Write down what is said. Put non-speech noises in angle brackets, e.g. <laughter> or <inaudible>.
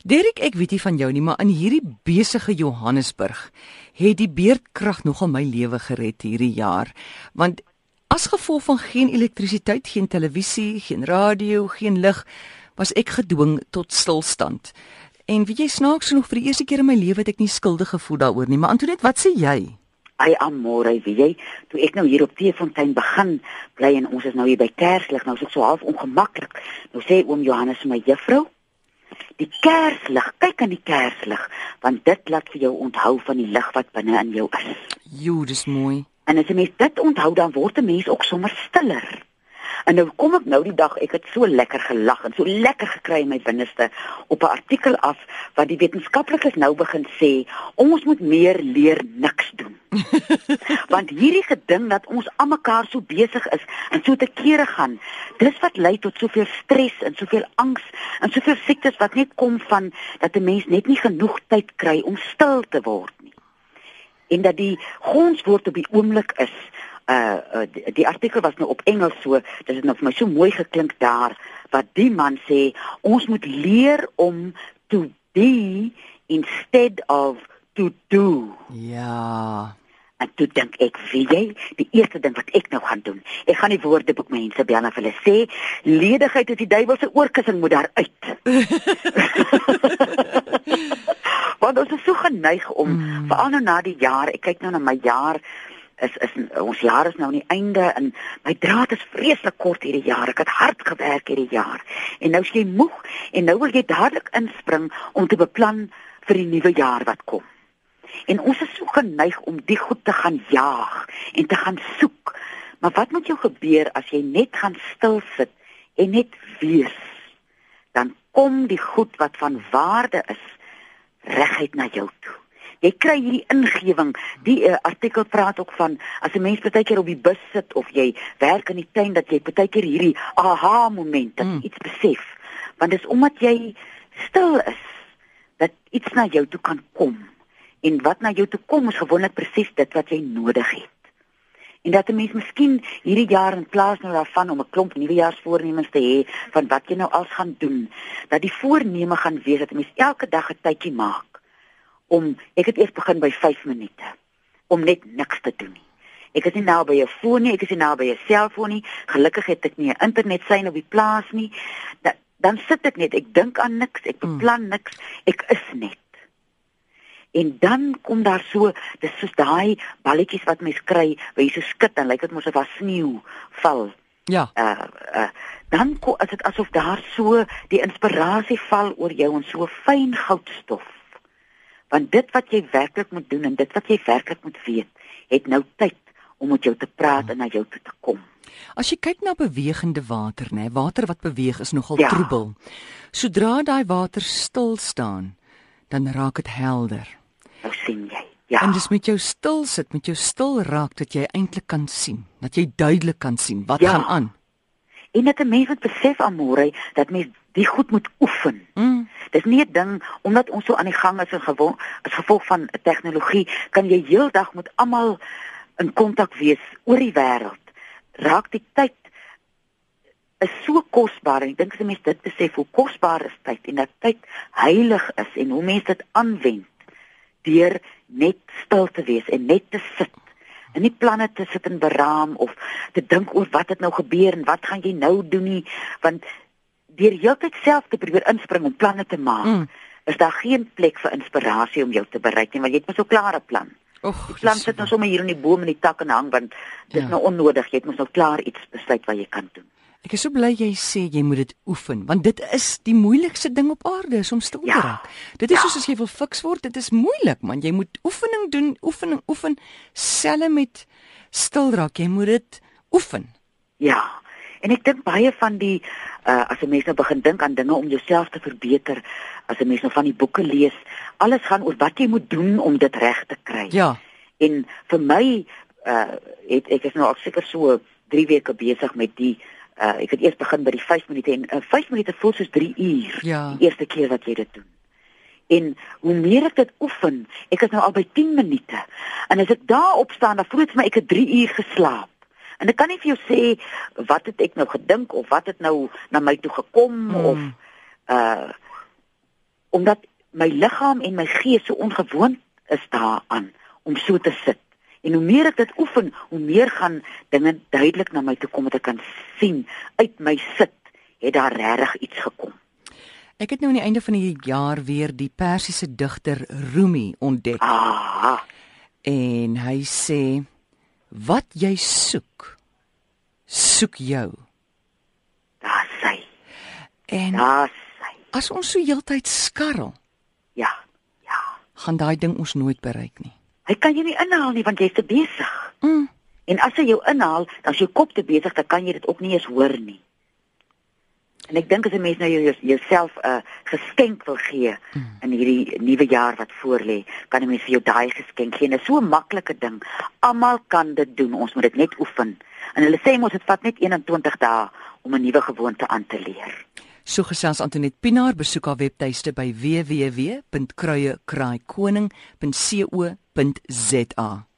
Derek, ek weet nie van jou nie, maar in hierdie besige Johannesburg het die beerdkrag nogal my lewe gered hierdie jaar. Want as gevolg van geen elektrisiteit, geen televisie, geen radio, geen lig, was ek gedwing tot stilstand. En weet jy snaaks genoeg vir die eerste keer in my lewe het ek nie skuldig gevoel daaroor nie, maar Antoinette, wat sê jy? Ai amore, weet jy, toe ek nou hier op Teefontein begin bly en ons is nou hier by Kerslig, nou is dit so half ongemaklik. Nou sê oom Johannes my juffrou, die kerslig, kyk aan die kerslig, want dit laat vir jou onthou van die lig wat binne in jou is. Jo, dis mooi. En as jy mens dit onthou, dan word 'n mens ook sommer stiller. En nou kom ek nou die dag, ek het so lekker gelag en so lekker gekry in my binneste op 'n artikel af wat die wetenskaplikes nou begin sê, ons moet meer leer niks doen. <laughs> Want hierdie geding dat ons almekaar so besig is en so te kere gaan, dis wat lei tot soveel stres en soveel angs en soveel siektes wat net kom van dat 'n mens net nie genoeg tyd kry om stil te word nie. En dat die grondwoord op die oomblik is uh, uh die, die artikel was nou op Engels so dit het nou vir my so mooi geklink daar wat die man sê ons moet leer om to be instead of to do Ja. en toe dink ek wie jy die eerste ding wat ek nou gaan doen ek gaan die woordeboek mense bel en vir hulle sê ledigheid is die duiwel se oorkussing moet daar uit <laughs> <laughs> want ons is so geneig om mm. veral nou na die jaar ek kyk nou na my jaar is is ons jaar is nou aan die einde en my draad is vreeslik kort hierdie jaar. Ek het hard gewerk hierdie jaar. En nou is jy moeg en nou wil jy dadelik inspring om te beplan vir die nuwe jaar wat kom. En ons is so geneig om die goed te gaan jaag en te gaan soek. Maar wat moet jou gebeur as jy net gaan stil sit en net wees? Dan kom die goed wat van waarde is reguit na jou toe jy kry hierdie ingewing. Die uh, artikel praat ook van as 'n mens baie keer op die bus sit of jy werk in die tuin dat jy baie keer hierdie aha moment dat mm. iets besef. Want dit is omdat jy stil is dat iets na jou toe kan kom. En wat na jou toe kom is gewoonlik presies dit wat jy nodig het. En dat 'n mens miskien hierdie jaar in plaas nou daarvan om 'n klomp nuwejaarsvoornemens te hê van wat jy nou al gaan doen, dat die voorneme gaan wees dat 'n mens elke dag 'n tydjie maak om ek het eers begin by 5 minute om net niks te doen nie. Ek is nie nou by 'n foon nie, ek is nie nou by 'n selfoon nie. Gelukkig het ek nie 'n internet sein op die plaas nie. Da, dan sit ek net, ek dink aan niks, ek hmm. beplan niks, ek is net. En dan kom daar so, dis soos daai balletjies wat mens kry, waar jy so skud en lyk dit mos of daar sneeu val. Ja. Uh uh dan kom dit asof daar so die inspirasie val oor jou en so fyn goudstof want dit wat jy werklik moet doen en dit wat jy werklik moet weet het nou tyd om met jou te praat en na jou toe te kom. As jy kyk na bewegende water, nê, water wat beweeg is nogal ja. troebel. Sodra daai water stil staan, dan raak dit helder. Nou sien jy. Ja. En dis met jou stil sit, met jou stil raak dat jy eintlik kan sien, dat jy duidelik kan sien wat ja. gaan aan. En dit 'n mens moet besef amore dat mens die goed moet oefen. Mm. Dis nie 'n ding omdat ons so aan die gang is en gewoon as gevolg van tegnologie kan jy heeldag met almal in kontak wees oor die wêreld. Raak die tyd is so kosbaar en ek dink as mense dit besef hoe kosbaar is tyd en dat tyd heilig is en hoe mense dit aanwend deur net stil te wees en net te sit en nie planne te sit en beraam of te dink oor wat het nou gebeur en wat gaan jy nou doen nie want deur heeltyd self te probeer inspring om planne te maak, mm. is daar geen plek vir inspirasie om jou te bereik nie, want jy het mos so 'n klare plan. Och, die plan sit nou sommer hier in die boom en die takke hang want dit is ja. nou onnodig. Jy het mos nou klaar iets besluit wat jy kan doen. Ek is so bly jy sê jy moet dit oefen want dit is die moeilikste ding op aarde is om stil te ja. raak. Dit is ja. soos as jy wil fiks word, dit is moeilik man. Jy moet oefening doen, oefening, oefen selfe met stil raak. Jy moet dit oefen. Ja. En ek dink baie van die uh as 'n mens nou begin dink aan dinge om jouself te verbeter, as 'n mens nou van die boeke lees, alles gaan oor wat jy moet doen om dit reg te kry. Ja. En vir my uh het ek is nou al seker so 3 weke besig met die uh ek het eers begin by die 5 minute en uh, 5 minute voel soos 3 uur ja. die eerste keer wat jy dit doen. En hoe meer ek dit oefen, ek is nou al by 10 minute. En as ek daar opstaan, dan voel dit vir my ek het 3 uur geslaap. En ek kan nie vir jou sê wat het ek nou gedink of wat het nou na my toe gekom mm. of uh omdat my liggaam en my gees so ongewoon is daaraan om so te sit. En hoe meer ek dit oefen, hoe meer gaan dinge duidelik na my toe kom dat ek kan sien uit my sit het daar regtig iets gekom. Ek het nou aan die einde van die jaar weer die Persiese digter Rumi ontdek. Ah, En hy sê wat jy soek, soek jou. daar sy. En Daar sy. as ons so heeltyd skarrel, Ja. Ja. gaan daai ding ons nooit bereik nie. Hy kan jou nie inhaal nie want jy's te besig. Mm. En as hy jou inhaal, dan is jou kop te besig, dan kan jy dit ook nie eens hoor nie. En ek dink as 'n mens nou jou jouself 'n uh, geskenk wil gee mm. in hierdie nuwe jaar wat voorlê, kan 'n mens vir jou daai geskenk gee. Dit is so 'n maklike ding. Almal kan dit doen. Ons moet dit net oefen. En hulle sê mos dit vat net 21 dae om 'n nuwe gewoonte aan te leer. So gesels Antoinette Pinaar besoek haar webtuiste by www.kruiekraaikoning.co.za.